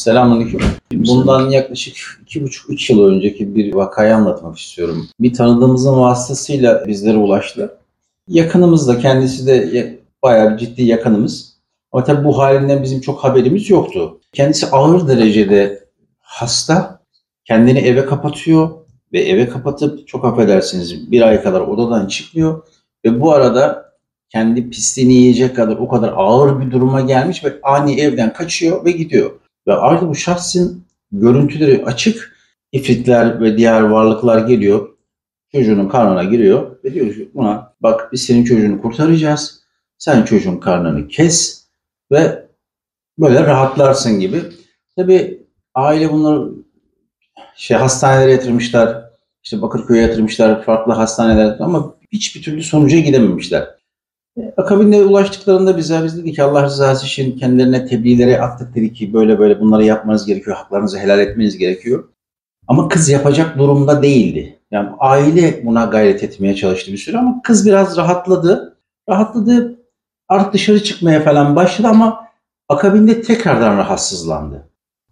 Selamünaleyküm. Bundan yaklaşık iki buçuk üç yıl önceki bir vakayı anlatmak istiyorum. Bir tanıdığımızın vasıtasıyla bizlere ulaştı. Yakınımız da kendisi de bayağı ciddi yakınımız. Ama tabii bu halinden bizim çok haberimiz yoktu. Kendisi ağır derecede hasta. Kendini eve kapatıyor ve eve kapatıp çok affedersiniz bir ay kadar odadan çıkmıyor. Ve bu arada kendi pisliğini yiyecek kadar o kadar ağır bir duruma gelmiş ve ani evden kaçıyor ve gidiyor. Ve artık bu şahsın görüntüleri açık. İfritler ve diğer varlıklar geliyor. Çocuğunun karnına giriyor ve diyor ki buna bak biz senin çocuğunu kurtaracağız. Sen çocuğun karnını kes ve böyle rahatlarsın gibi. Tabi aile bunları şey hastanelere yatırmışlar. İşte Bakırköy'e yatırmışlar, farklı hastaneler ama hiçbir türlü sonuca gidememişler. Akabinde ulaştıklarında bize biz dedik ki Allah rızası için kendilerine tebliğlere attık dedik ki böyle böyle bunları yapmanız gerekiyor, haklarınızı helal etmeniz gerekiyor. Ama kız yapacak durumda değildi. Yani aile buna gayret etmeye çalıştı bir süre ama kız biraz rahatladı. Rahatladı, artık dışarı çıkmaya falan başladı ama akabinde tekrardan rahatsızlandı.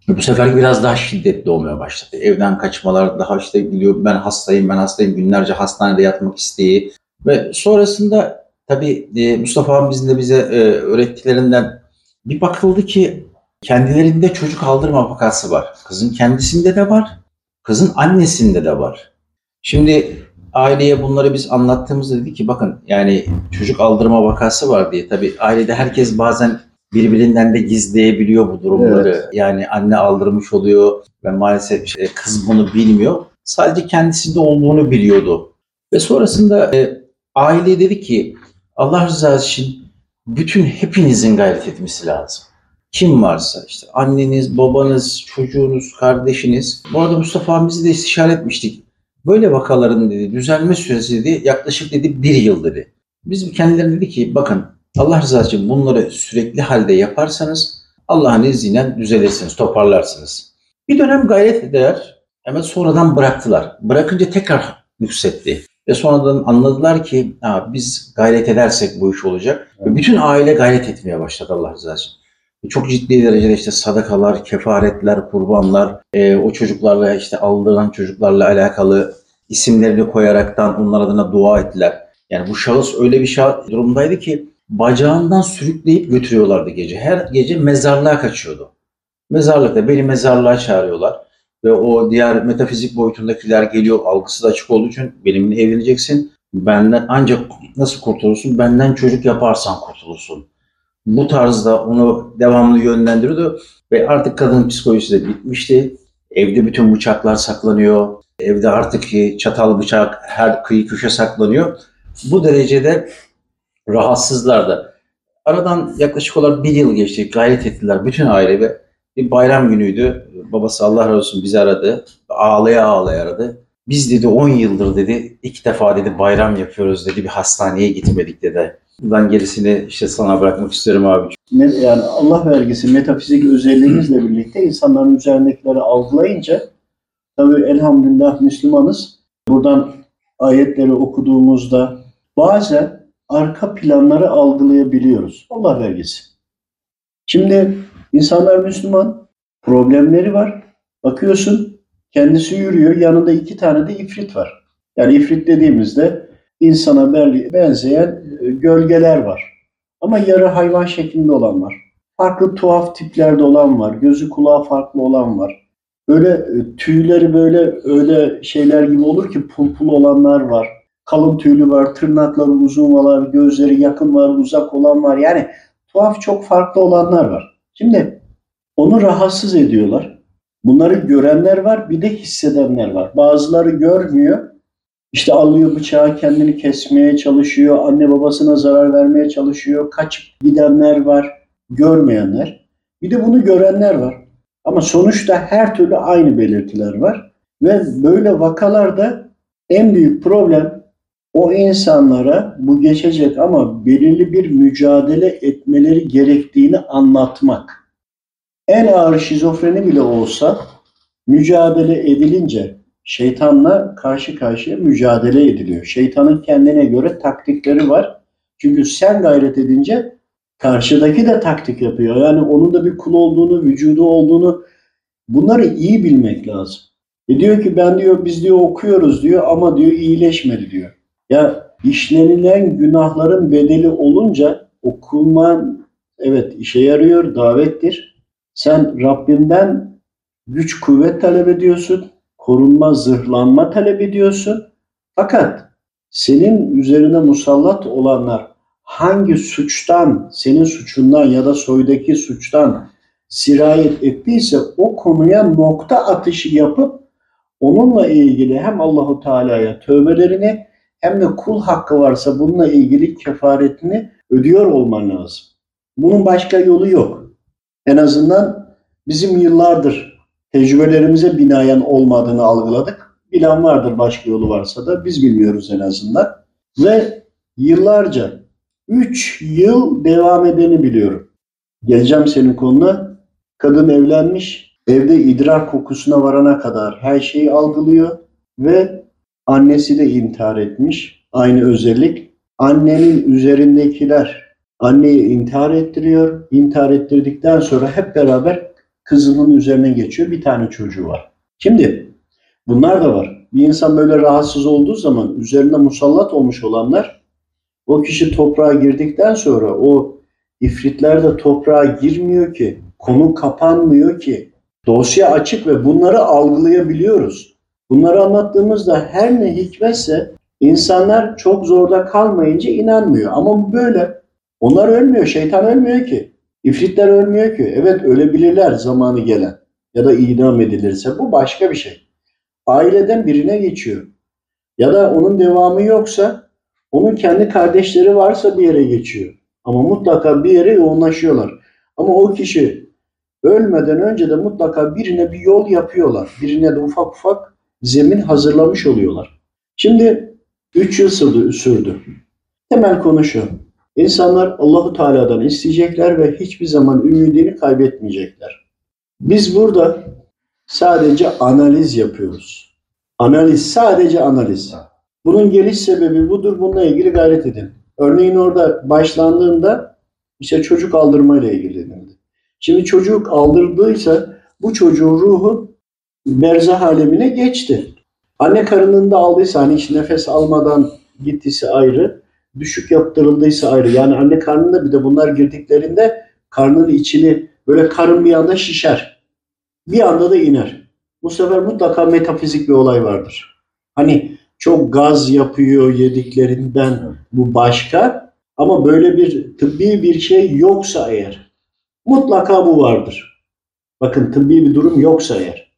Bu sefer biraz daha şiddetli olmaya başladı. Evden kaçmalar, daha işte biliyor ben hastayım, ben hastayım, günlerce hastanede yatmak isteği. Ve sonrasında Tabii e, Mustafa abimizin de bize e, öğrettilerinden bir bakıldı ki kendilerinde çocuk aldırma vakası var. Kızın kendisinde de var, kızın annesinde de var. Şimdi aileye bunları biz anlattığımızda dedi ki bakın yani çocuk aldırma vakası var diye. Tabii ailede herkes bazen birbirinden de gizleyebiliyor bu durumları. Evet. Yani anne aldırmış oluyor ve maalesef işte kız bunu bilmiyor. Sadece kendisinde olduğunu biliyordu. Ve sonrasında e, aile dedi ki Allah rızası için bütün hepinizin gayret etmesi lazım. Kim varsa işte anneniz, babanız, çocuğunuz, kardeşiniz. Bu arada Mustafa abimizi de istişare etmiştik. Böyle vakaların dedi düzelme süresi dedi yaklaşık dedi bir yıl dedi. Biz kendilerine dedi ki bakın Allah rızası için bunları sürekli halde yaparsanız Allah'ın izniyle düzelirsiniz, toparlarsınız. Bir dönem gayret eder, hemen sonradan bıraktılar. Bırakınca tekrar yükseltti. Ve sonradan anladılar ki ha, biz gayret edersek bu iş olacak. Ve bütün aile gayret etmeye başladı Allah rızası için. Çok ciddi derecede işte sadakalar, kefaretler, kurbanlar, e, o çocuklarla işte aldırılan çocuklarla alakalı isimlerini koyaraktan onlar adına dua ettiler. Yani bu şahıs öyle bir şah durumdaydı ki bacağından sürükleyip götürüyorlardı gece. Her gece mezarlığa kaçıyordu. Mezarlıkta beni mezarlığa çağırıyorlar ve o diğer metafizik boyutundakiler geliyor algısı da açık olduğu için benimle evleneceksin. Benden ancak nasıl kurtulursun? Benden çocuk yaparsan kurtulursun. Bu tarzda onu devamlı yönlendiriyordu ve artık kadın psikolojisi de bitmişti. Evde bütün bıçaklar saklanıyor. Evde artık çatal bıçak her kıyı köşe saklanıyor. Bu derecede rahatsızlardı. Aradan yaklaşık olarak bir yıl geçti. Gayret ettiler bütün aile ve bir bayram günüydü. Babası Allah razı olsun bizi aradı. Ağlaya ağlaya aradı. Biz dedi 10 yıldır dedi ilk defa dedi bayram yapıyoruz dedi bir hastaneye gitmedik dedi. Ben gerisini işte sana bırakmak istiyorum abi. Yani Allah vergisi metafizik özelliğimizle birlikte insanların üzerindekileri algılayınca tabii elhamdülillah Müslümanız. Buradan ayetleri okuduğumuzda bazen arka planları algılayabiliyoruz. Allah vergisi. Şimdi İnsanlar Müslüman, problemleri var. Bakıyorsun kendisi yürüyor, yanında iki tane de ifrit var. Yani ifrit dediğimizde insana benzeyen e, gölgeler var. Ama yarı hayvan şeklinde olan var. Farklı tuhaf tiplerde olan var. Gözü kulağı farklı olan var. Böyle e, tüyleri böyle öyle şeyler gibi olur ki pul pul olanlar var. Kalın tüylü var, tırnakları uzun var, gözleri yakın var, uzak olan var. Yani tuhaf çok farklı olanlar var. Şimdi onu rahatsız ediyorlar. Bunları görenler var, bir de hissedenler var. Bazıları görmüyor. İşte alıyor bıçağı kendini kesmeye çalışıyor, anne babasına zarar vermeye çalışıyor, kaçıp gidenler var, görmeyenler. Bir de bunu görenler var. Ama sonuçta her türlü aynı belirtiler var. Ve böyle vakalarda en büyük problem o insanlara bu geçecek ama belirli bir mücadele etmeleri gerektiğini anlatmak. En ağır şizofreni bile olsa mücadele edilince şeytanla karşı karşıya mücadele ediliyor. Şeytanın kendine göre taktikleri var. Çünkü sen gayret edince karşıdaki de taktik yapıyor. Yani onun da bir kul olduğunu, vücudu olduğunu Bunları iyi bilmek lazım. E diyor ki ben diyor biz diyor okuyoruz diyor ama diyor iyileşmedi diyor. Ya işlenilen günahların bedeli olunca okulman evet işe yarıyor, davettir. Sen Rabbinden güç kuvvet talep ediyorsun, korunma, zırhlanma talep ediyorsun. Fakat senin üzerine musallat olanlar hangi suçtan, senin suçundan ya da soydaki suçtan sirayet ettiyse o konuya nokta atışı yapıp onunla ilgili hem Allahu Teala'ya tövbelerini hem de kul hakkı varsa bununla ilgili kefaretini ödüyor olman lazım. Bunun başka yolu yok. En azından bizim yıllardır tecrübelerimize binaen olmadığını algıladık. Bilen vardır başka yolu varsa da biz bilmiyoruz en azından. Ve yıllarca 3 yıl devam edeni biliyorum. Geleceğim senin konuna. Kadın evlenmiş, evde idrar kokusuna varana kadar her şeyi algılıyor ve annesi de intihar etmiş. Aynı özellik. Annenin üzerindekiler anneyi intihar ettiriyor. İntihar ettirdikten sonra hep beraber kızının üzerine geçiyor. Bir tane çocuğu var. Şimdi bunlar da var. Bir insan böyle rahatsız olduğu zaman üzerine musallat olmuş olanlar o kişi toprağa girdikten sonra o ifritler de toprağa girmiyor ki. Konu kapanmıyor ki. Dosya açık ve bunları algılayabiliyoruz. Bunları anlattığımızda her ne hikmetse insanlar çok zorda kalmayınca inanmıyor. Ama bu böyle. Onlar ölmüyor, şeytan ölmüyor ki. İfritler ölmüyor ki. Evet ölebilirler zamanı gelen ya da idam edilirse bu başka bir şey. Aileden birine geçiyor. Ya da onun devamı yoksa onun kendi kardeşleri varsa bir yere geçiyor. Ama mutlaka bir yere yoğunlaşıyorlar. Ama o kişi ölmeden önce de mutlaka birine bir yol yapıyorlar. Birine de ufak ufak zemin hazırlamış oluyorlar. Şimdi 3 yıl sürdü, sürdü. Temel konu şu. İnsanlar Allahu Teala'dan isteyecekler ve hiçbir zaman ümidini kaybetmeyecekler. Biz burada sadece analiz yapıyoruz. Analiz, sadece analiz. Bunun geliş sebebi budur. Bununla ilgili gayret edin. Örneğin orada başlandığında işte çocuk aldırma ile ilgili denildi. Şimdi çocuk aldırdıysa bu çocuğun ruhu berzah alemine geçti. Anne karnında aldıysa hani hiç nefes almadan gittiyse ayrı, düşük yaptırıldıysa ayrı. Yani anne karnında bir de bunlar girdiklerinde karnın içini böyle karın bir anda şişer. Bir anda da iner. Bu sefer mutlaka metafizik bir olay vardır. Hani çok gaz yapıyor yediklerinden bu başka ama böyle bir tıbbi bir şey yoksa eğer mutlaka bu vardır. Bakın tıbbi bir durum yoksa eğer.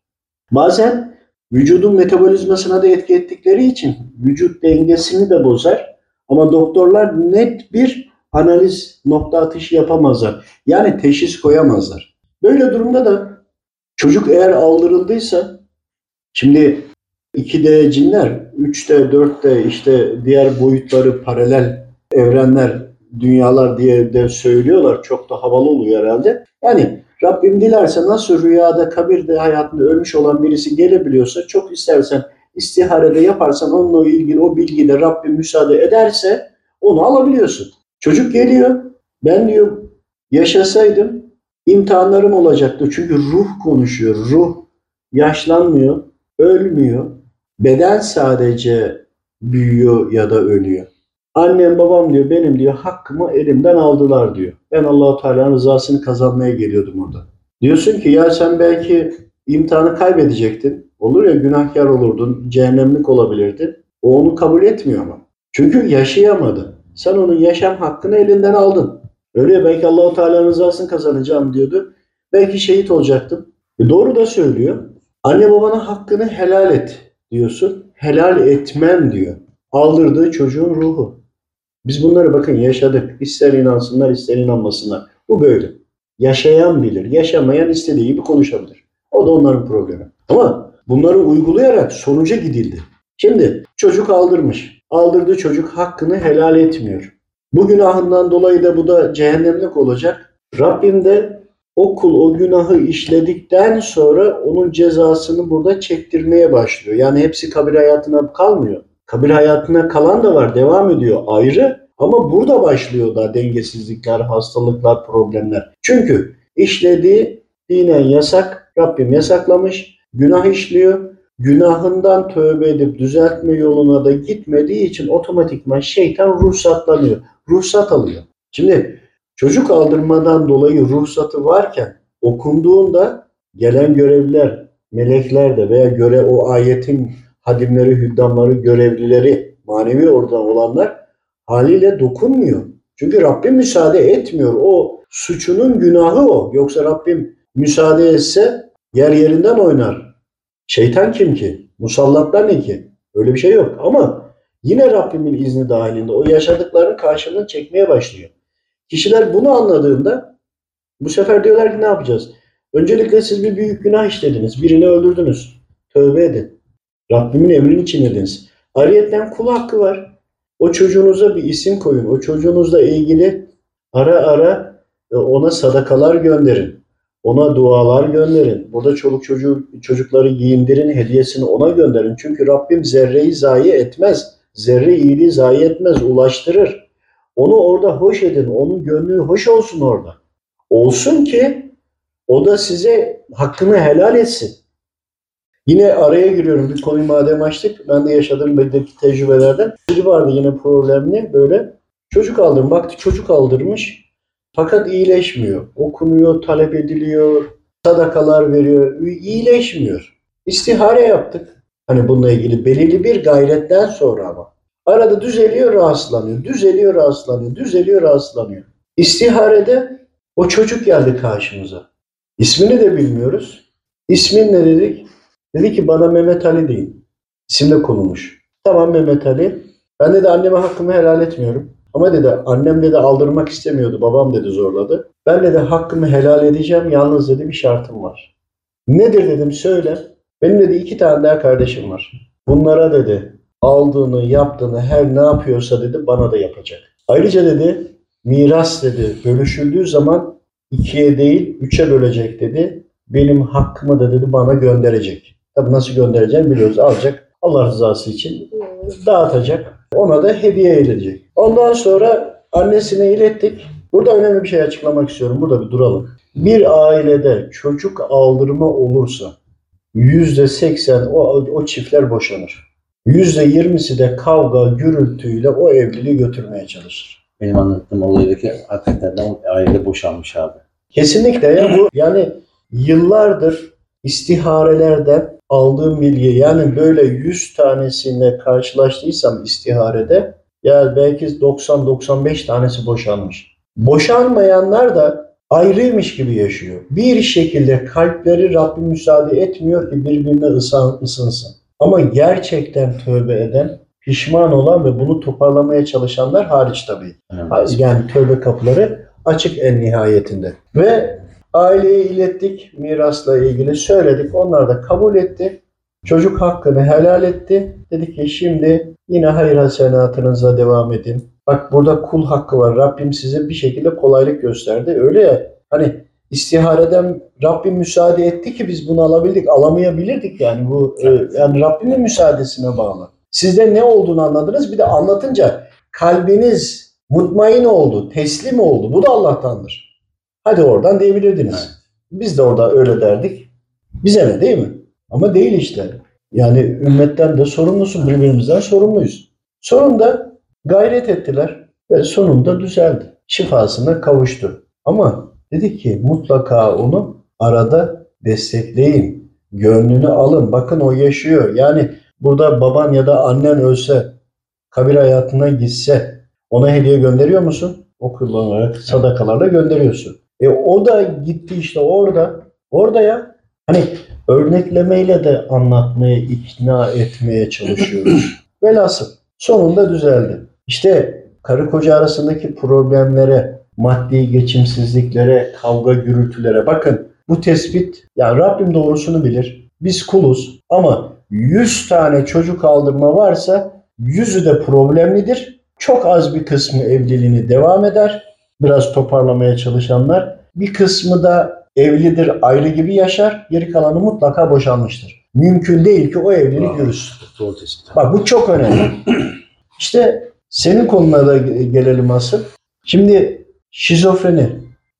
Bazen vücudun metabolizmasına da etki ettikleri için vücut dengesini de bozar. Ama doktorlar net bir analiz nokta atışı yapamazlar. Yani teşhis koyamazlar. Böyle durumda da çocuk eğer aldırıldıysa şimdi 2D cinler, 3D, 4D işte diğer boyutları paralel evrenler, dünyalar diye de söylüyorlar. Çok da havalı oluyor herhalde. Yani Rabbim dilerse nasıl rüyada, kabirde hayatında ölmüş olan birisi gelebiliyorsa çok istersen istiharede yaparsan onunla ilgili o bilgiyle Rabbim müsaade ederse onu alabiliyorsun. Çocuk geliyor. Ben diyor yaşasaydım imtihanlarım olacaktı. Çünkü ruh konuşuyor. Ruh yaşlanmıyor, ölmüyor. Beden sadece büyüyor ya da ölüyor. Annem babam diyor benim diyor hakkımı elimden aldılar diyor. Ben Allahu Teala'nın rızasını kazanmaya geliyordum orada. Diyorsun ki ya sen belki imtihanı kaybedecektin. Olur ya günahkar olurdun, cehennemlik olabilirdin. O onu kabul etmiyor ama. Çünkü yaşayamadı. Sen onun yaşam hakkını elinden aldın. Öyle ya belki Allahu Teala'nın rızasını kazanacağım diyordu. Belki şehit olacaktım. E doğru da söylüyor. Anne babana hakkını helal et diyorsun. Helal etmem diyor. Aldırdığı çocuğun ruhu. Biz bunları bakın yaşadık. İster inansınlar ister inanmasınlar. Bu böyle. Yaşayan bilir. Yaşamayan istediği gibi konuşabilir. O da onların problemi. Ama bunları uygulayarak sonuca gidildi. Şimdi çocuk aldırmış. Aldırdığı çocuk hakkını helal etmiyor. Bu günahından dolayı da bu da cehennemlik olacak. Rabbim de o kul o günahı işledikten sonra onun cezasını burada çektirmeye başlıyor. Yani hepsi kabir hayatına kalmıyor. Kabir hayatına kalan da var, devam ediyor ayrı. Ama burada başlıyor da dengesizlikler, hastalıklar, problemler. Çünkü işlediği dinen yasak Rabbim yasaklamış, günah işliyor. Günahından tövbe edip düzeltme yoluna da gitmediği için otomatikman şeytan ruhsatlanıyor. Ruhsat alıyor. Şimdi çocuk aldırmadan dolayı ruhsatı varken okunduğunda gelen görevliler, melekler de veya göre o ayetin hadimleri, hüddamları, görevlileri, manevi oradan olanlar haliyle dokunmuyor. Çünkü Rabbim müsaade etmiyor. O suçunun günahı o. Yoksa Rabbim müsaade etse yer yerinden oynar. Şeytan kim ki? Musallatlar ne ki? Öyle bir şey yok. Ama yine Rabbimin izni dahilinde o yaşadıkların karşılığını çekmeye başlıyor. Kişiler bunu anladığında bu sefer diyorlar ki ne yapacağız? Öncelikle siz bir büyük günah işlediniz. Birini öldürdünüz. Tövbe edin. Rabbimin emrini çiğnediniz. Ariyetten kul hakkı var. O çocuğunuza bir isim koyun. O çocuğunuzla ilgili ara ara e, ona sadakalar gönderin. Ona dualar gönderin. Burada çoluk çocuğu, çocukları giyindirin, hediyesini ona gönderin. Çünkü Rabbim zerreyi zayi etmez. Zerre iyiliği zayi etmez, ulaştırır. Onu orada hoş edin. Onun gönlü hoş olsun orada. Olsun ki o da size hakkını helal etsin. Yine araya giriyorum. Bir konuyu madem açtık. Ben de yaşadığım beldeki tecrübelerden. Biri vardı yine problemli böyle. Çocuk aldırım. Baktı çocuk aldırmış. Fakat iyileşmiyor. Okunuyor, talep ediliyor, sadakalar veriyor. İyileşmiyor. İstihare yaptık. Hani bununla ilgili belirli bir gayretten sonra ama. Arada düzeliyor, rahatsızlanıyor. Düzeliyor, rahatsızlanıyor. Düzeliyor, rahatsızlanıyor. İstiharede o çocuk geldi karşımıza. İsmini de bilmiyoruz. İsmin ne dedik? Dedi ki bana Mehmet Ali deyin. İsimle konulmuş. Tamam Mehmet Ali. Ben dedi anneme hakkımı helal etmiyorum. Ama dedi annem dedi aldırmak istemiyordu. Babam dedi zorladı. Ben dedi hakkımı helal edeceğim. Yalnız dedi bir şartım var. Nedir dedim söyle. Benim dedi iki tane daha kardeşim var. Bunlara dedi aldığını yaptığını her ne yapıyorsa dedi bana da yapacak. Ayrıca dedi miras dedi bölüşüldüğü zaman ikiye değil üçe bölecek dedi. Benim hakkımı da dedi bana gönderecek. Tabi nasıl göndereceğini biliyoruz. Alacak Allah rızası için dağıtacak. Ona da hediye edecek. Ondan sonra annesine ilettik. Burada önemli bir şey açıklamak istiyorum. Burada bir duralım. Bir ailede çocuk aldırma olursa yüzde seksen o, o çiftler boşanır. Yüzde yirmisi de kavga, gürültüyle o evliliği götürmeye çalışır. Benim anlattığım olaydaki hakikaten de aile boşanmış abi. Kesinlikle ya bu yani yıllardır istiharelerden aldığım bilgi yani böyle 100 tanesine karşılaştıysam istiharede ya belki 90-95 tanesi boşanmış. Boşanmayanlar da ayrıymış gibi yaşıyor. Bir şekilde kalpleri Rabbim müsaade etmiyor ki birbirine ısınsın. Ama gerçekten tövbe eden, pişman olan ve bunu toparlamaya çalışanlar hariç tabii. Evet. Yani tövbe kapıları açık en nihayetinde. Ve aileye ilettik mirasla ilgili söyledik. Onlar da kabul etti. Çocuk hakkını helal etti. Dedi ki şimdi yine hayır hasenatınıza devam edin. Bak burada kul hakkı var. Rabbim size bir şekilde kolaylık gösterdi. Öyle ya hani istihareden Rabbim müsaade etti ki biz bunu alabildik. Alamayabilirdik yani bu e, yani Rabbimin müsaadesine bağlı. Sizde ne olduğunu anladınız. Bir de anlatınca kalbiniz mutmain oldu, teslim oldu. Bu da Allah'tandır. Hadi oradan diyebilirdiniz. Biz de orada öyle derdik. Bize ne değil mi? Ama değil işte. Yani ümmetten de sorumlusun, birbirimizden sorumluyuz. Sonunda gayret ettiler ve sonunda düzeldi. Şifasına kavuştu. Ama dedi ki mutlaka onu arada destekleyin. Gönlünü alın. Bakın o yaşıyor. Yani burada baban ya da annen ölse, kabir hayatına gitse ona hediye gönderiyor musun? O kullanarak sadakalarla gönderiyorsun. E o da gitti işte orada. Orada ya. Hani örneklemeyle de anlatmaya, ikna etmeye çalışıyoruz. Velhasıl sonunda düzeldi. İşte karı koca arasındaki problemlere, maddi geçimsizliklere, kavga gürültülere bakın. Bu tespit, yani Rabbim doğrusunu bilir. Biz kuluz ama 100 tane çocuk aldırma varsa yüzü de problemlidir. Çok az bir kısmı evliliğini devam eder. Biraz toparlamaya çalışanlar. Bir kısmı da evlidir, ayrı gibi yaşar. Geri kalanı mutlaka boşanmıştır. Mümkün değil ki o evlilik yürüsün. Bak bu çok önemli. İşte senin konuna da gelelim asıl. Şimdi şizofreni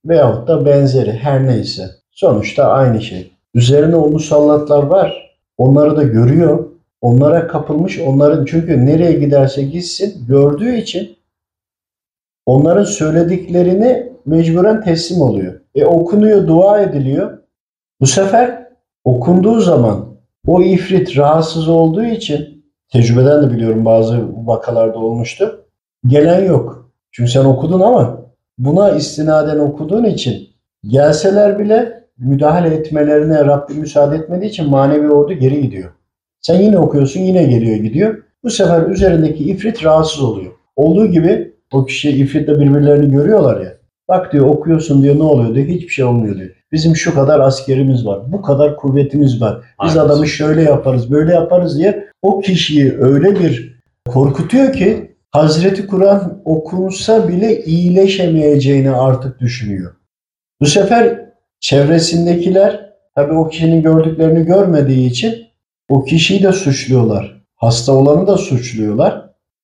veyahut da benzeri her neyse sonuçta aynı şey. Üzerine o musallatlar var. Onları da görüyor. Onlara kapılmış. Onların çünkü nereye giderse gitsin gördüğü için onların söylediklerini mecburen teslim oluyor. E okunuyor, dua ediliyor. Bu sefer okunduğu zaman o ifrit rahatsız olduğu için tecrübeden de biliyorum bazı vakalarda olmuştu. Gelen yok. Çünkü sen okudun ama buna istinaden okuduğun için gelseler bile müdahale etmelerine Rabbim müsaade etmediği için manevi ordu geri gidiyor. Sen yine okuyorsun yine geliyor gidiyor. Bu sefer üzerindeki ifrit rahatsız oluyor. Olduğu gibi o kişi ifritle birbirlerini görüyorlar ya. Bak diyor okuyorsun diyor ne oluyor diyor. Hiçbir şey olmuyor diyor. Bizim şu kadar askerimiz var. Bu kadar kuvvetimiz var. Biz Aynen. adamı şöyle yaparız böyle yaparız diye o kişiyi öyle bir korkutuyor ki Hazreti Kur'an okunsa bile iyileşemeyeceğini artık düşünüyor. Bu sefer çevresindekiler tabii o kişinin gördüklerini görmediği için o kişiyi de suçluyorlar. Hasta olanı da suçluyorlar.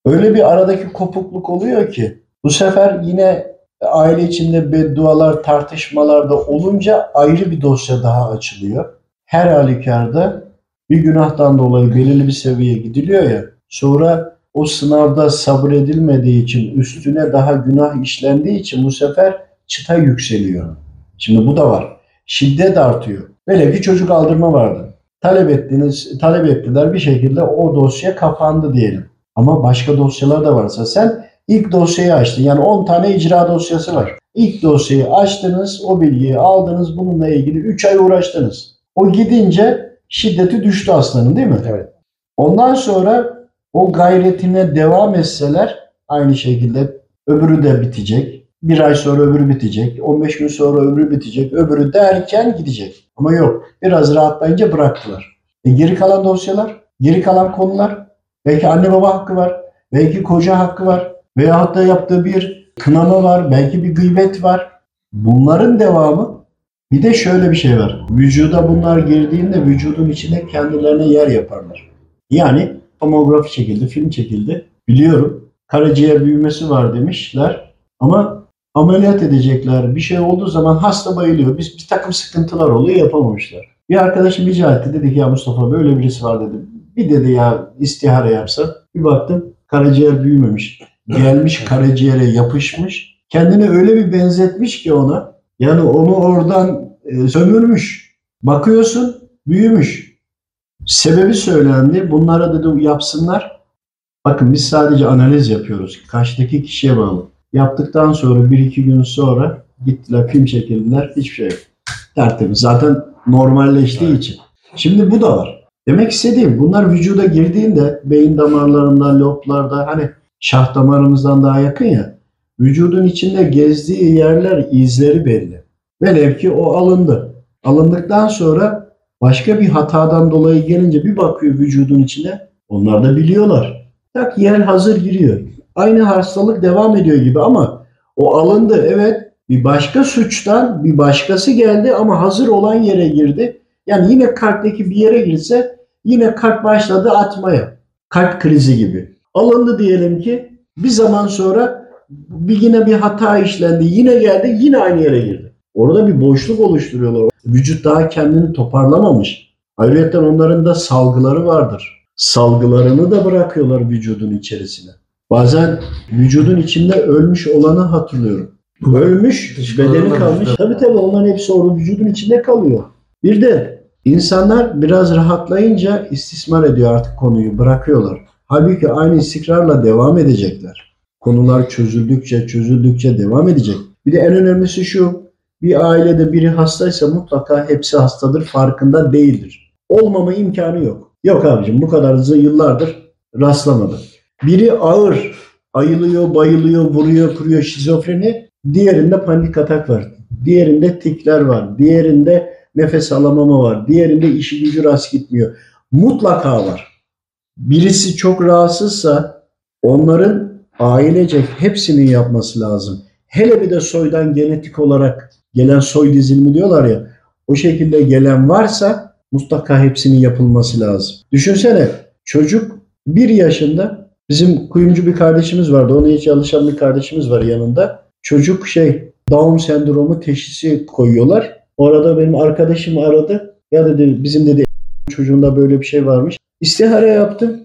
Öyle bir aradaki kopukluk oluyor ki bu sefer yine aile içinde beddualar, tartışmalar da olunca ayrı bir dosya daha açılıyor. Her halükarda bir günahtan dolayı belirli bir seviyeye gidiliyor ya. Sonra o sınavda sabredilmediği için üstüne daha günah işlendiği için bu sefer çıta yükseliyor. Şimdi bu da var. Şiddet artıyor. Velev ki çocuk aldırma vardı. Talep ettiniz, talep ettiler bir şekilde o dosya kapandı diyelim. Ama başka dosyalar da varsa sen ilk dosyayı açtın. Yani 10 tane icra dosyası var. İlk dosyayı açtınız, o bilgiyi aldınız, bununla ilgili 3 ay uğraştınız. O gidince şiddeti düştü aslanın değil mi? Evet. Ondan sonra o gayretine devam etseler aynı şekilde öbürü de bitecek. Bir ay sonra öbürü bitecek. 15 gün sonra öbürü bitecek. Öbürü derken gidecek. Ama yok. Biraz rahatlayınca bıraktılar. E geri kalan dosyalar, geri kalan konular. Belki anne baba hakkı var. Belki koca hakkı var. Veyahut da yaptığı bir kınama var. Belki bir gıybet var. Bunların devamı bir de şöyle bir şey var. Vücuda bunlar girdiğinde vücudun içine kendilerine yer yaparlar. Yani tomografi çekildi, film çekildi. Biliyorum karaciğer büyümesi var demişler ama ameliyat edecekler. Bir şey olduğu zaman hasta bayılıyor. Biz bir takım sıkıntılar oluyor yapamamışlar. Bir arkadaşım rica etti. Dedi ki ya Mustafa böyle birisi var dedi. Bir dedi ya istihare yapsa. Bir baktım karaciğer büyümemiş. Gelmiş karaciğere yapışmış. Kendini öyle bir benzetmiş ki ona. Yani onu oradan e, sömürmüş. Bakıyorsun büyümüş. Sebebi söylendi. Bunlara dedi yapsınlar. Bakın biz sadece analiz yapıyoruz. Kaçtaki kişiye bağlı. Yaptıktan sonra bir iki gün sonra gittiler film çekildiler. Hiçbir şey yok. Tertemiz. Zaten normalleştiği Evet. için. Şimdi bu da var. Demek istediğim bunlar vücuda girdiğinde beyin damarlarında, loblarda hani şah damarımızdan daha yakın ya. Vücudun içinde gezdiği yerler izleri belli. Velev ki o alındı. Alındıktan sonra başka bir hatadan dolayı gelince bir bakıyor vücudun içine. Onlar da biliyorlar. Tak yer hazır giriyor. Aynı hastalık devam ediyor gibi ama o alındı evet bir başka suçtan bir başkası geldi ama hazır olan yere girdi. Yani yine kalpteki bir yere girse yine kalp başladı atmaya. Kalp krizi gibi. Alındı diyelim ki bir zaman sonra bir yine bir hata işlendi. Yine geldi yine aynı yere girdi. Orada bir boşluk oluşturuyorlar. Vücut daha kendini toparlamamış. Ayrıca onların da salgıları vardır. Salgılarını da bırakıyorlar vücudun içerisine. Bazen vücudun içinde ölmüş olanı hatırlıyorum. Ölmüş, bedeni kalmış. Tabii tabii onların hepsi orada vücudun içinde kalıyor. Bir de insanlar biraz rahatlayınca istismar ediyor artık konuyu, bırakıyorlar. Halbuki aynı istikrarla devam edecekler. Konular çözüldükçe, çözüldükçe devam edecek. Bir de en önemlisi şu, bir ailede biri hastaysa mutlaka hepsi hastadır, farkında değildir. Olmama imkanı yok. Yok abicim bu kadar zı- yıllardır rastlamadım. Biri ağır, ayılıyor, bayılıyor, vuruyor, kuruyor şizofreni. Diğerinde panik atak var. Diğerinde tikler var. Diğerinde nefes alamama var. Diğerinde işi gücü rast gitmiyor. Mutlaka var. Birisi çok rahatsızsa onların ailecek hepsinin yapması lazım. Hele bir de soydan genetik olarak gelen soy dizilimi diyorlar ya. O şekilde gelen varsa mutlaka hepsinin yapılması lazım. Düşünsene çocuk bir yaşında bizim kuyumcu bir kardeşimiz vardı. Ona hiç çalışan bir kardeşimiz var yanında. Çocuk şey Down sendromu teşhisi koyuyorlar. Orada benim arkadaşım aradı. Ya dedi bizim dedi çocuğunda böyle bir şey varmış. İstihare yaptım.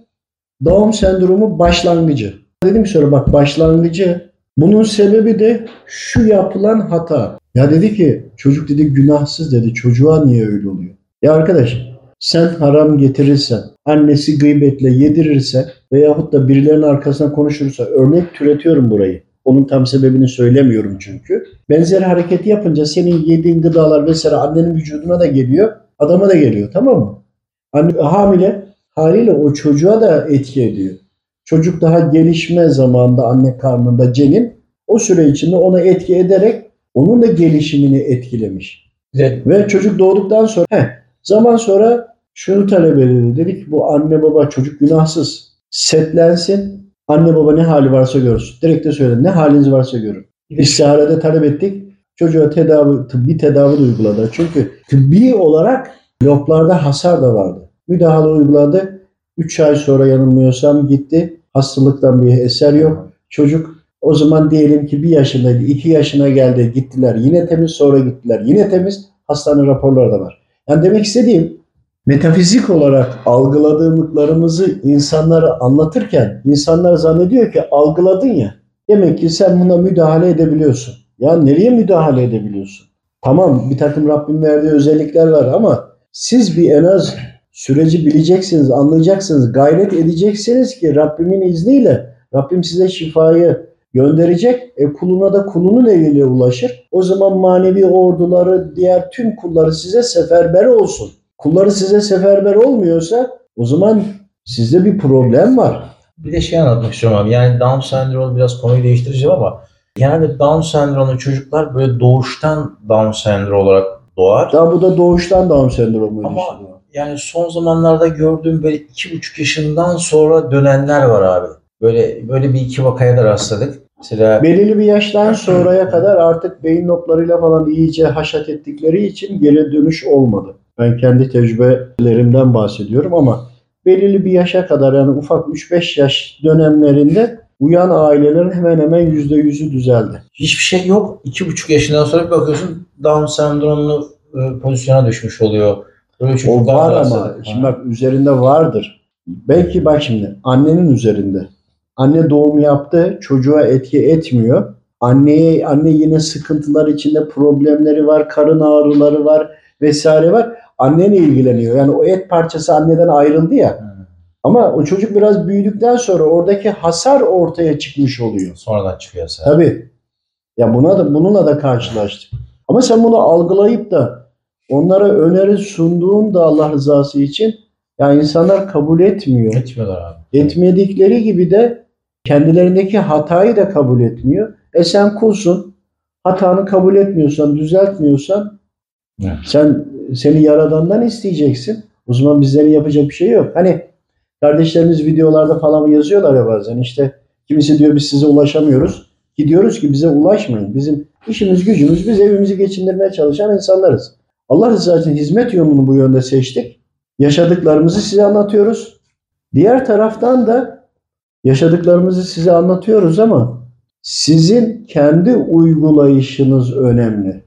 Down sendromu başlangıcı. Dedim ki sonra bak başlangıcı. Bunun sebebi de şu yapılan hata. Ya dedi ki çocuk dedi günahsız dedi. Çocuğa niye öyle oluyor? Ya arkadaş sen haram getirirsen, annesi gıybetle yedirirse veyahut da birilerinin arkasından konuşursa örnek türetiyorum burayı. Onun tam sebebini söylemiyorum çünkü. Benzer hareket yapınca senin yediğin gıdalar vesaire annenin vücuduna da geliyor, adama da geliyor tamam mı? Anne hamile haliyle o çocuğa da etki ediyor. Çocuk daha gelişme zamanında anne karnında cenin o süre içinde ona etki ederek onun da gelişimini etkilemiş. Ve Ve çocuk doğduktan sonra heh, zaman sonra şunu talep edildi. Dedi ki bu anne baba çocuk günahsız. Setlensin. Anne baba ne hali varsa görsün. Direkt de söyledi. Ne haliniz varsa görün. İstiharede talep ettik. Çocuğa tedavi, tıbbi tedavi de uyguladı. Çünkü tıbbi olarak loblarda hasar da vardı. Müdahale uyguladı. 3 ay sonra yanılmıyorsam gitti. Hastalıktan bir eser yok. Çocuk o zaman diyelim ki bir yaşındaydı. 2 yaşına geldi. Gittiler. Yine temiz sonra gittiler. Yine temiz. Hastane raporları da var. Yani demek istediğim metafizik olarak algıladığımızı insanlara anlatırken insanlar zannediyor ki algıladın ya. Demek ki sen buna müdahale edebiliyorsun. Ya nereye müdahale edebiliyorsun? Tamam bir takım Rabbim verdiği özellikler var ama siz bir en az süreci bileceksiniz, anlayacaksınız, gayret edeceksiniz ki Rabbimin izniyle Rabbim size şifayı gönderecek. E kuluna da kulunun eliyle ulaşır. O zaman manevi orduları, diğer tüm kulları size seferber olsun. Kulları size seferber olmuyorsa o zaman sizde bir problem var. bir de şey anlatmak istiyorum abi. Yani Down sendromu biraz konuyu değiştireceğim ama genelde Down sendromlu çocuklar böyle doğuştan Down sendromu olarak doğar. Daha bu da doğuştan Down sendromuydu. Ama işte. yani son zamanlarda gördüğüm böyle iki buçuk yaşından sonra dönenler var abi. Böyle böyle bir iki vakaya da rastladık. Mesela Belirli bir yaştan sonraya kadar artık beyin noklarıyla falan iyice haşat ettikleri için geri dönüş olmadı. Ben kendi tecrübelerimden bahsediyorum ama belirli bir yaşa kadar yani ufak 3-5 yaş dönemlerinde uyan ailelerin hemen hemen %100'ü düzeldi. hiçbir şey yok. İki buçuk yaşından sonra bir bakıyorsun Down sendromlu e, pozisyona düşmüş oluyor. Böyle O var ama rastladık. şimdi bak üzerinde vardır. Belki bak şimdi annenin üzerinde. Anne doğum yaptı, çocuğa etki etmiyor. Anneye anne yine sıkıntılar içinde problemleri var, karın ağrıları var vesaire var. Annene ilgileniyor. Yani o et parçası anneden ayrıldı ya. Hı. Ama o çocuk biraz büyüdükten sonra oradaki hasar ortaya çıkmış oluyor. Sonradan çıkıyor sen. Tabii. Ya buna da bununla da karşılaştık. Ama sen bunu algılayıp da onlara öneri sunduğun da Allah rızası için ya insanlar kabul etmiyor. Etmiyorlar abi. Etmedikleri gibi de kendilerindeki hatayı da kabul etmiyor. E sen kulsun. Hatanı kabul etmiyorsan, düzeltmiyorsan Evet. sen seni yaradandan isteyeceksin. O zaman bizlerin yapacak bir şey yok. Hani kardeşlerimiz videolarda falan yazıyorlar ya bazen işte kimisi diyor biz size ulaşamıyoruz. Ki diyoruz ki bize ulaşmayın. Bizim işimiz gücümüz biz evimizi geçindirmeye çalışan insanlarız. Allah rızası için hizmet yolunu bu yönde seçtik. Yaşadıklarımızı size anlatıyoruz. Diğer taraftan da yaşadıklarımızı size anlatıyoruz ama sizin kendi uygulayışınız önemli.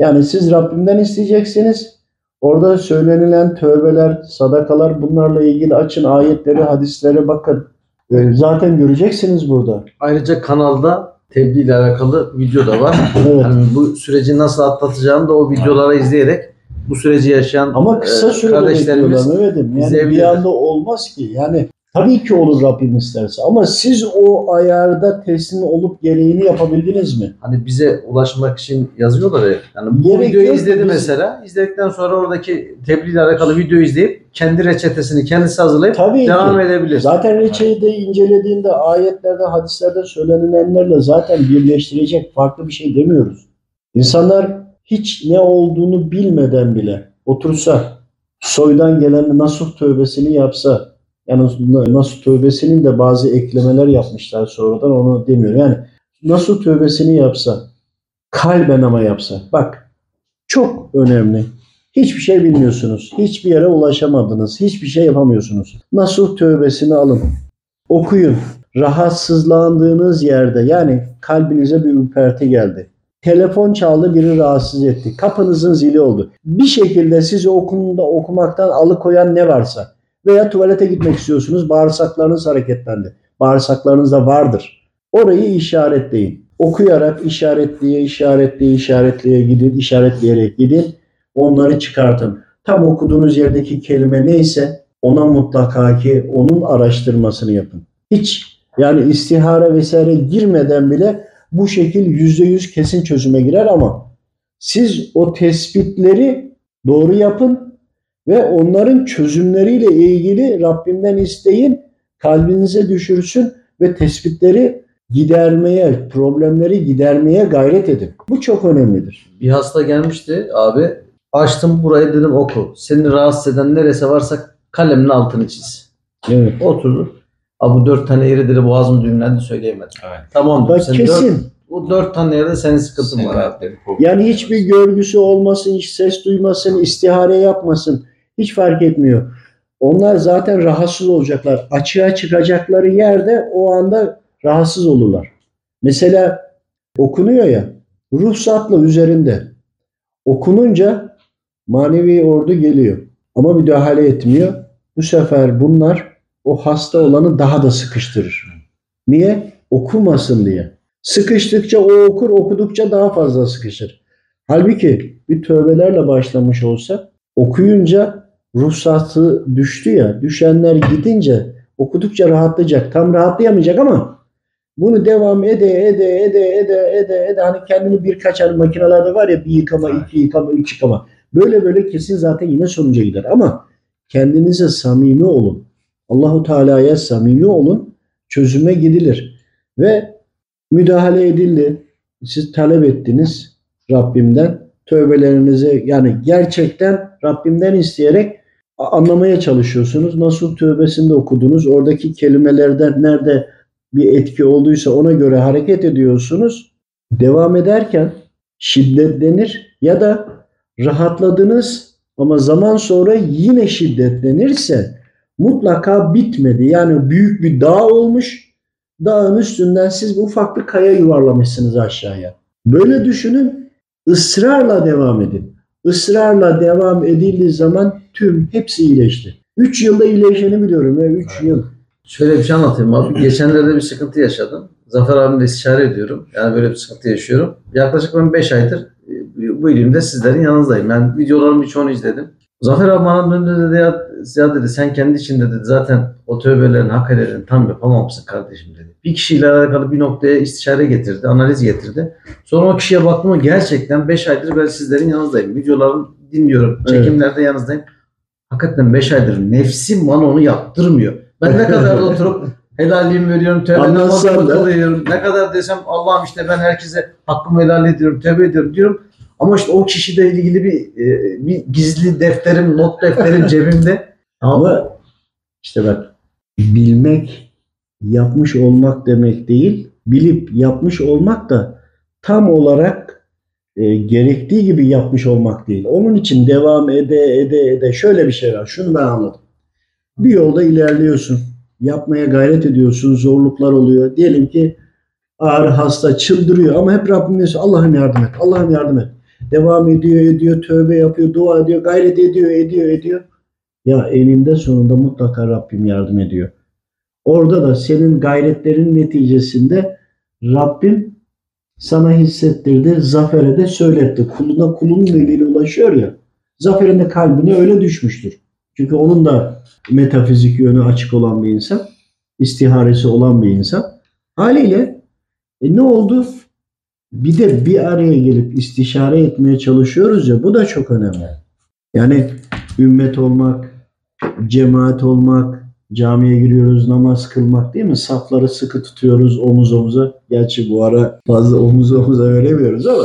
Yani siz Rabbimden isteyeceksiniz. Orada söylenilen tövbeler, sadakalar bunlarla ilgili açın ayetleri, hadisleri bakın. Ee, Zaten göreceksiniz burada. Ayrıca kanalda tebliğ ile alakalı video da var. Evet. Yani bu süreci nasıl atlatacağını da o videoları izleyerek bu süreci yaşayan Ama kısa e, sürede kardeşlerimiz Mehmet'im. Yani bir anda olmaz ki. Yani tabii ki olur Rabbim isterse. Ama siz o ayarda teslim olup gereğini yapabildiniz mi? hani bize ulaşmak için yazıyorlar ya. Yani bu Gerek videoyu yok. izledi Biz- mesela. İzledikten sonra oradaki tebliğ ile alakalı videoyu izleyip kendi reçetesini kendisi hazırlayıp Tabii devam ki. edebilir. Zaten reçeyi de incelediğinde ayetlerde, hadislerde söylenilenlerle zaten birleştirecek farklı bir şey demiyoruz. İnsanlar hiç ne olduğunu bilmeden bile otursa, soydan gelen nasuh tövbesini yapsa, yani nasuh tövbesinin de bazı eklemeler yapmışlar sonradan onu demiyor. Yani nasuh tövbesini yapsa, kalben ama yapsa. Bak çok önemli. Hiçbir şey bilmiyorsunuz. Hiçbir yere ulaşamadınız. Hiçbir şey yapamıyorsunuz. Nasuh tövbesini alın. Okuyun. Rahatsızlandığınız yerde yani kalbinize bir ürperti geldi. telefon çaldı biri rahatsız etti. Kapınızın zili oldu. Bir şekilde sizi okumda okumaktan alıkoyan ne varsa veya tuvalete gitmek istiyorsunuz bağırsaklarınız hareketlendi. Bağırsaklarınızda vardır. Orayı işaretleyin. Okuyarak işaretleye işaretleye işaretleye gidin, işaretleyerek gidin. Onları çıkartın. Tam okuduğunuz yerdeki kelime neyse ona mutlaka ki onun araştırmasını yapın. Hiç yani istihare vesaire girmeden bile bu şekil yüzde yüz kesin çözüme girer ama siz o tespitleri doğru yapın ve onların çözümleriyle ilgili Rabbimden isteyin, kalbinize düşürsün ve tespitleri gidermeye, problemleri gidermeye gayret edin. Bu çok önemlidir. Bir hasta gelmişti abi. Açtım burayı dedim oku. Seni rahatsız eden neresi varsa kalemin altını çiz. Evet. Oturdu. Abi bu dört tane yeri dedi boğazım düğümlendi söyleyemedim. Evet. Tamam Bak. Sen dört, kesin. bu dört tane yerde senin sıkıntın var abi. Yani hiçbir görgüsü olmasın, hiç ses duymasın, istihare yapmasın. Hiç fark etmiyor. Onlar zaten rahatsız olacaklar. Açığa çıkacakları yerde o anda rahatsız olurlar. Mesela okunuyor ya, ruhsatlı üzerinde. Okununca manevi ordu geliyor. Ama müdahale etmiyor. Bu sefer bunlar o hasta olanı daha da sıkıştırır. Niye? Okumasın diye. Sıkıştıkça o okur, okudukça daha fazla sıkışır. Halbuki bir tövbelerle başlamış olsa okuyunca ruhsatı düştü ya, düşenler gidince okudukça rahatlayacak. Tam rahatlayamayacak ama bunu devam ede ede ede ede ede ede hani kendini birkaç hani makinelerde var ya bir yıkama, iki yıkama, üç yıkama. Böyle böyle kesin zaten yine sonuca gider ama kendinize samimi olun. Allahu Teala'ya samimi olun. Çözüme gidilir. Ve müdahale edildi. Siz talep ettiniz Rabbimden. Tövbelerinize yani gerçekten Rabbimden isteyerek anlamaya çalışıyorsunuz. Nasıl tövbesinde okudunuz. Oradaki kelimelerden nerede bir etki olduysa ona göre hareket ediyorsunuz. Devam ederken şiddetlenir ya da rahatladınız ama zaman sonra yine şiddetlenirse mutlaka bitmedi. Yani büyük bir dağ olmuş. Dağın üstünden siz ufak bir kaya yuvarlamışsınız aşağıya. Böyle düşünün. Israrla devam edin. Israrla devam edildiği zaman tüm hepsi iyileşti. 3 yılda iyileşeni biliyorum ya 3 yıl. Şöyle bir şey anlatayım abi. Geçenlerde bir sıkıntı yaşadım. Zafer abimle istişare ediyorum. Yani böyle bir sıkıntı yaşıyorum. Yaklaşık ben 5 aydır e, bu ilimde sizlerin yanınızdayım. Ben videolarımın birçoğunu izledim. Zafer abi bana döndü dedi ya, ya dedi sen kendi içinde dedi zaten o tövbelerin hak edeni tam yapamamışsın kardeşim dedi. Bir kişiyle alakalı bir noktaya istişare getirdi, analiz getirdi. Sonra o kişiye baktım gerçekten 5 aydır ben sizlerin yanınızdayım. Videolarını dinliyorum, Evet. çekimlerde yanınızdayım. Hakikaten 5 aydır nefsim bana onu yaptırmıyor. Ben ne kadar da oturup helalliğimi veriyorum, tövbe Anlatsan namazımı da. kılıyorum. Ne kadar desem Allah'ım işte ben herkese hakkımı helal ediyorum, tövbe ediyorum diyorum. Ama işte o kişiyle ilgili bir, e, bir gizli defterim, not defterim cebimde. Ama işte bak bilmek yapmış olmak demek değil. Bilip yapmış olmak da tam olarak e, gerektiği gibi yapmış olmak değil. Onun için devam ede ede ede şöyle bir şey var. Şunu ben anladım. Bir yolda ilerliyorsun. Yapmaya gayret ediyorsun. Zorluklar oluyor. Diyelim ki ağır hasta çıldırıyor ama hep Rabbim diyor Allah'ım yardım et. Allah'ım yardım et. Devam ediyor ediyor. Tövbe yapıyor. Dua ediyor. Gayret ediyor ediyor ediyor. Ya elinde sonunda mutlaka Rabbim yardım ediyor. Orada da senin gayretlerin neticesinde Rabbim sana hissettirdi, zafere de söyletti. Kuluna kulunun eliyle ulaşıyor ya. Zaferin de kalbine öyle düşmüştür. Çünkü onun da metafizik yönü açık olan bir insan, istiharesi olan bir insan. Haliyle e, ne oldu? Bir de bir araya gelip istişare etmeye çalışıyoruz ya bu da çok önemli. Yani ümmet olmak, cemaat olmak, camiye giriyoruz, namaz kılmak değil mi? Safları sıkı tutuyoruz omuz omuza. Gerçi bu ara fazla omuz omuza veremiyoruz ama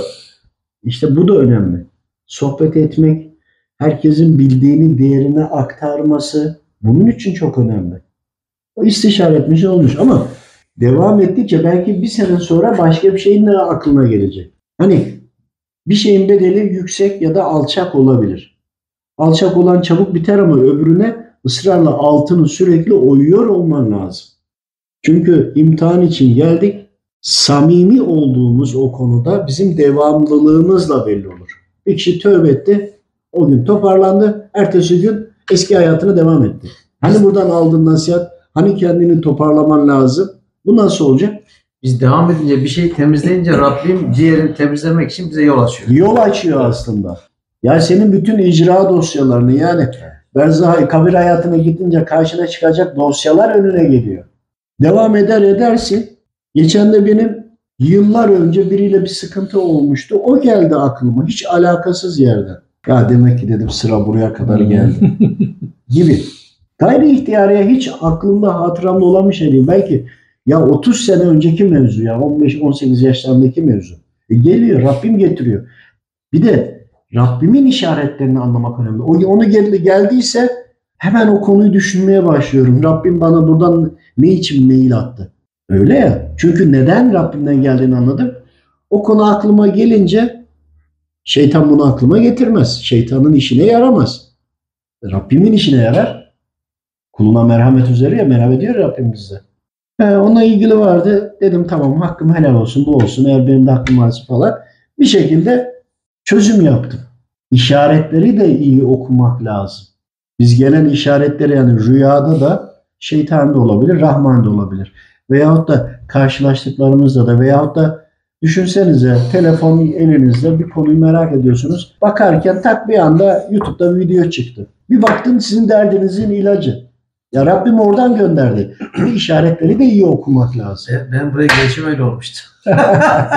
işte bu da önemli. Sohbet etmek, herkesin bildiğini diğerine aktarması bunun için çok önemli. O istişare etmiş olmuş ama devam ettikçe belki bir sene sonra başka bir şeyin de aklına gelecek. Hani bir şeyin bedeli yüksek ya da alçak olabilir. Alçak olan çabuk biter ama öbürüne ısrarla altını sürekli oyuyor olman lazım. Çünkü imtihan için geldik. samimi olduğumuz o konuda bizim devamlılığımızla belli olur. Bir kişi tövbe etti, o gün toparlandı, ertesi gün eski hayatına devam etti. Hani buradan aldığın nasihat, hani kendini toparlaman lazım. Bu nasıl olacak? Biz devam edince bir şey temizleyince Rabbim ciğerini temizlemek için bize yol açıyor. Yol açıyor aslında. Yani senin bütün icra dosyalarını yani berzah kabir hayatına gidince karşına çıkacak dosyalar önüne geliyor. Devam eder edersin. Geçen de benim yıllar önce biriyle bir sıkıntı olmuştu. O geldi aklıma hiç alakasız yerden. Ya demek ki dedim sıra buraya kadar geldi. gibi. Gayri ihtiyariye hiç aklımda hatıramda olan bir şey değil. Belki ya 30 sene önceki mevzu ya 15-18 yaşlarındaki mevzu. E geliyor Rabbim getiriyor. Bir de Rabbimin işaretlerini anlamak önemli. O onu geldi, geldiyse hemen o konuyu düşünmeye başlıyorum. Rabbim bana buradan ne için mail attı? Öyle ya. Çünkü neden Rabbimden geldiğini anladım. O konu aklıma gelince şeytan bunu aklıma getirmez. Şeytanın işine yaramaz. Rabbimin işine yarar. Kuluna merhamet üzere ya merhamet ediyor Rabbim bize. He, onunla ilgili vardı. Dedim tamam hakkım helal olsun bu olsun eğer benim de hakkım varsa falan. Bir şekilde çözüm yaptım. İşaretleri de iyi okumak lazım. Biz gelen işaretleri yani rüyada da şeytan da olabilir, Rahman da olabilir. Veyahut da karşılaştıklarımızda da veyahut da düşünsenize telefon elinizde bir konuyu merak ediyorsunuz. Bakarken tak bir anda YouTube'da bir video çıktı. Bir baktın sizin derdinizin ilacı. Ya Rabbim oradan gönderdi. Bu işaretleri de iyi okumak lazım. Ben- Ben buraya gelişim öyle olmuştu.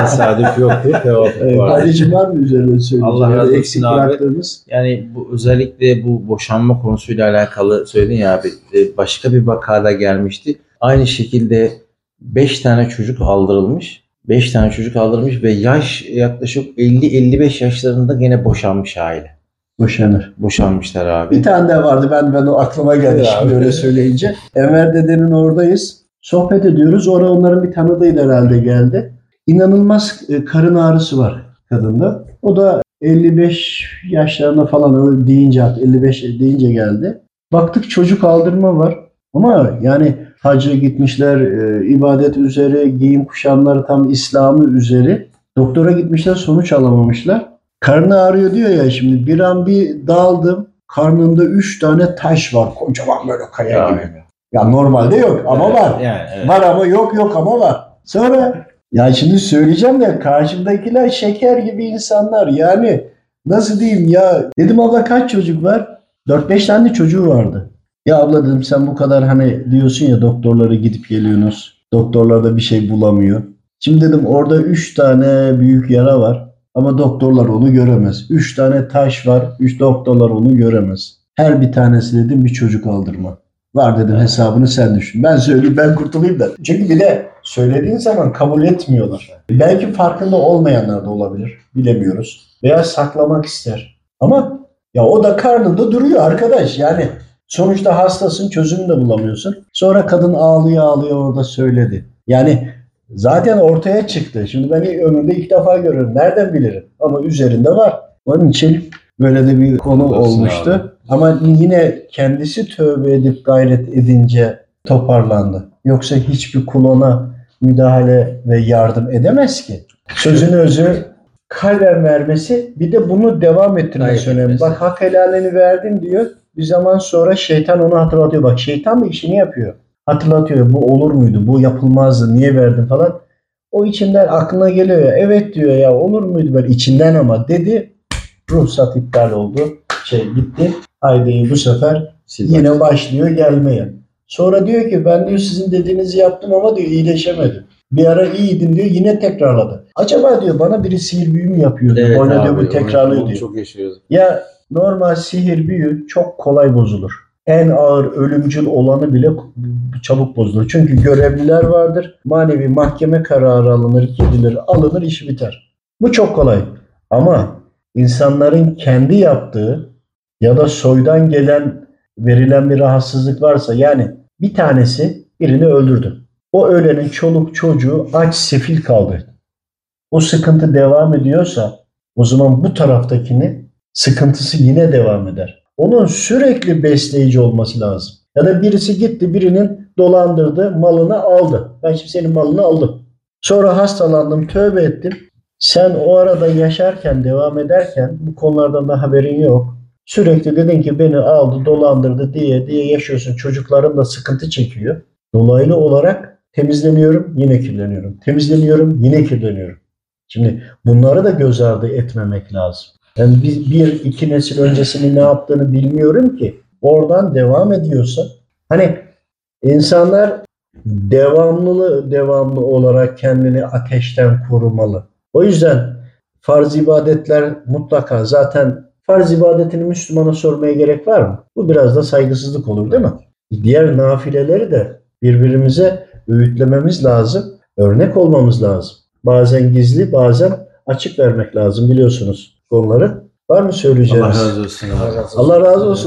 Tesadüf yoktu. Evet, vardı. kardeşim var mı üzerine söyleyeceğim? Allah razı olsun abi. bıraktığınız. Yani bu özellikle bu boşanma konusuyla alakalı söyledin ya abi. e, Başka bir vakada gelmişti. Aynı şekilde 5 tane çocuk aldırılmış. 5 tane çocuk aldırılmış ve yaş yaklaşık 50-55 yaşlarında gene boşanmış aile. Boşanır. Boşanmışlar abi. Bir tane daha vardı ben ben o aklıma geldi Evet şimdi abi. öyle söyleyince. Enver dedenin oradayız. Sohbet ediyoruz. Oraya onların bir tanıdığıyla herhalde geldi. İnanılmaz e, karın ağrısı var kadında. O da 55 yaşlarında falan öyle deyince 55 deyince geldi. Baktık çocuk aldırma var. Ama yani hacı gitmişler, e, ibadet üzere, giyim kuşamları tam İslam'ı üzeri. Doktora gitmişler, sonuç alamamışlar. Karnı ağrıyor diyor ya şimdi bir an bir daldım. Karnında üç tane taş var. Kocaman böyle kaya Ya. gibi. Ya normalde yok ama var. Yani, evet. Var ama yok yok ama var. Sonra ya şimdi söyleyeceğim de karşımdakiler şeker gibi insanlar. Yani nasıl diyeyim ya dedim abla kaç çocuk var? 4-5 tane çocuğu vardı. Ya abla dedim sen bu kadar hani diyorsun ya doktorlara gidip geliyorsunuz. Doktorlar da bir şey bulamıyor. Şimdi dedim orada 3 tane büyük yara var. Ama doktorlar onu göremez. 3 tane taş var. 3 doktorlar onu göremez. Her bir tanesi dedim bir çocuk aldırma. Var dedim hesabını sen düşün. Ben söyleyeyim ben kurtulayım da. Çünkü bir de söylediğin zaman kabul etmiyorlar. Belki farkında olmayanlar da olabilir. Bilemiyoruz. Veya saklamak ister. Ama ya o da karnında duruyor arkadaş. Yani sonuçta hastasın çözümünü de bulamıyorsun. Sonra kadın ağlıyor ağlıyor orada söyledi. Yani zaten ortaya çıktı. Şimdi ben ömrümde ilk defa görüyorum. Nereden bilirim? Ama üzerinde var. Onun için böyle de bir konu Olsun olmuştu. abi. Ama yine kendisi tövbe edip gayret edince toparlandı. Yoksa hiçbir kulona müdahale ve yardım edemez ki. Sözün özü kalben vermesi bir de bunu devam ettirmesi Gayret önemli. etmesi. Bak hak helalini verdin diyor. Bir zaman sonra şeytan onu hatırlatıyor. Bak şeytan da işini yapıyor. Hatırlatıyor. Bu olur muydu? Bu yapılmazdı. Niye verdin falan. O içinden aklına geliyor ya. Evet diyor ya olur muydu böyle içinden ama dedi. Ruhsat iptal oldu. Şey gitti. Haydi bu sefer Sil yine başlıyor gelmeye. Sonra diyor ki ben diyor sizin dediğinizi yaptım ama diyor iyileşemedim. Bir ara iyiydim diyor yine tekrarladı. Acaba diyor bana biri sihir büyü mü yapıyor. Evet Bana diyor bu tekrarlıyor diyor. Çok yaşıyoruz. Ya normal sihir büyü çok kolay bozulur. En ağır ölümcül olanı bile çabuk bozulur. Çünkü görevliler vardır. Manevi mahkeme kararı alınır, gidilir, alınır, işi biter. Bu çok kolay. Ama insanların kendi yaptığı ya da soydan gelen verilen bir rahatsızlık varsa yani bir tanesi birini öldürdü. O ölenin çoluk çocuğu aç sefil kaldı. O sıkıntı devam ediyorsa o zaman bu taraftakini sıkıntısı yine devam eder. Onun sürekli besleyici olması lazım. Ya da birisi gitti birinin dolandırdı malını aldı. Ben şimdi senin malını aldım. Sonra hastalandım, tövbe ettim. Sen o arada yaşarken, devam ederken bu konulardan da haberin yok. Sürekli dedin ki beni aldı, dolandırdı diye diye yaşıyorsun. Çocuklarım da sıkıntı çekiyor. Dolaylı olarak temizleniyorum, yine kirleniyorum. Temizleniyorum, yine kirleniyorum. Şimdi bunları da göz ardı etmemek lazım. Yani bir, bir iki nesil öncesini ne yaptığını bilmiyorum ki. Oradan devam ediyorsa hani insanlar devamlı devamlı olarak kendini ateşten korumalı. O yüzden farz ibadetler mutlaka zaten farz ibadetini Müslümana sormaya gerek var mı? Bu biraz da saygısızlık olur değil mi? Diğer nafileleri de birbirimize öğütlememiz lazım. Örnek olmamız lazım. Bazen gizli bazen açık vermek lazım biliyorsunuz konuları. Var mı söyleyeceğiniz? Allah razı olsun. Allah razı olsun.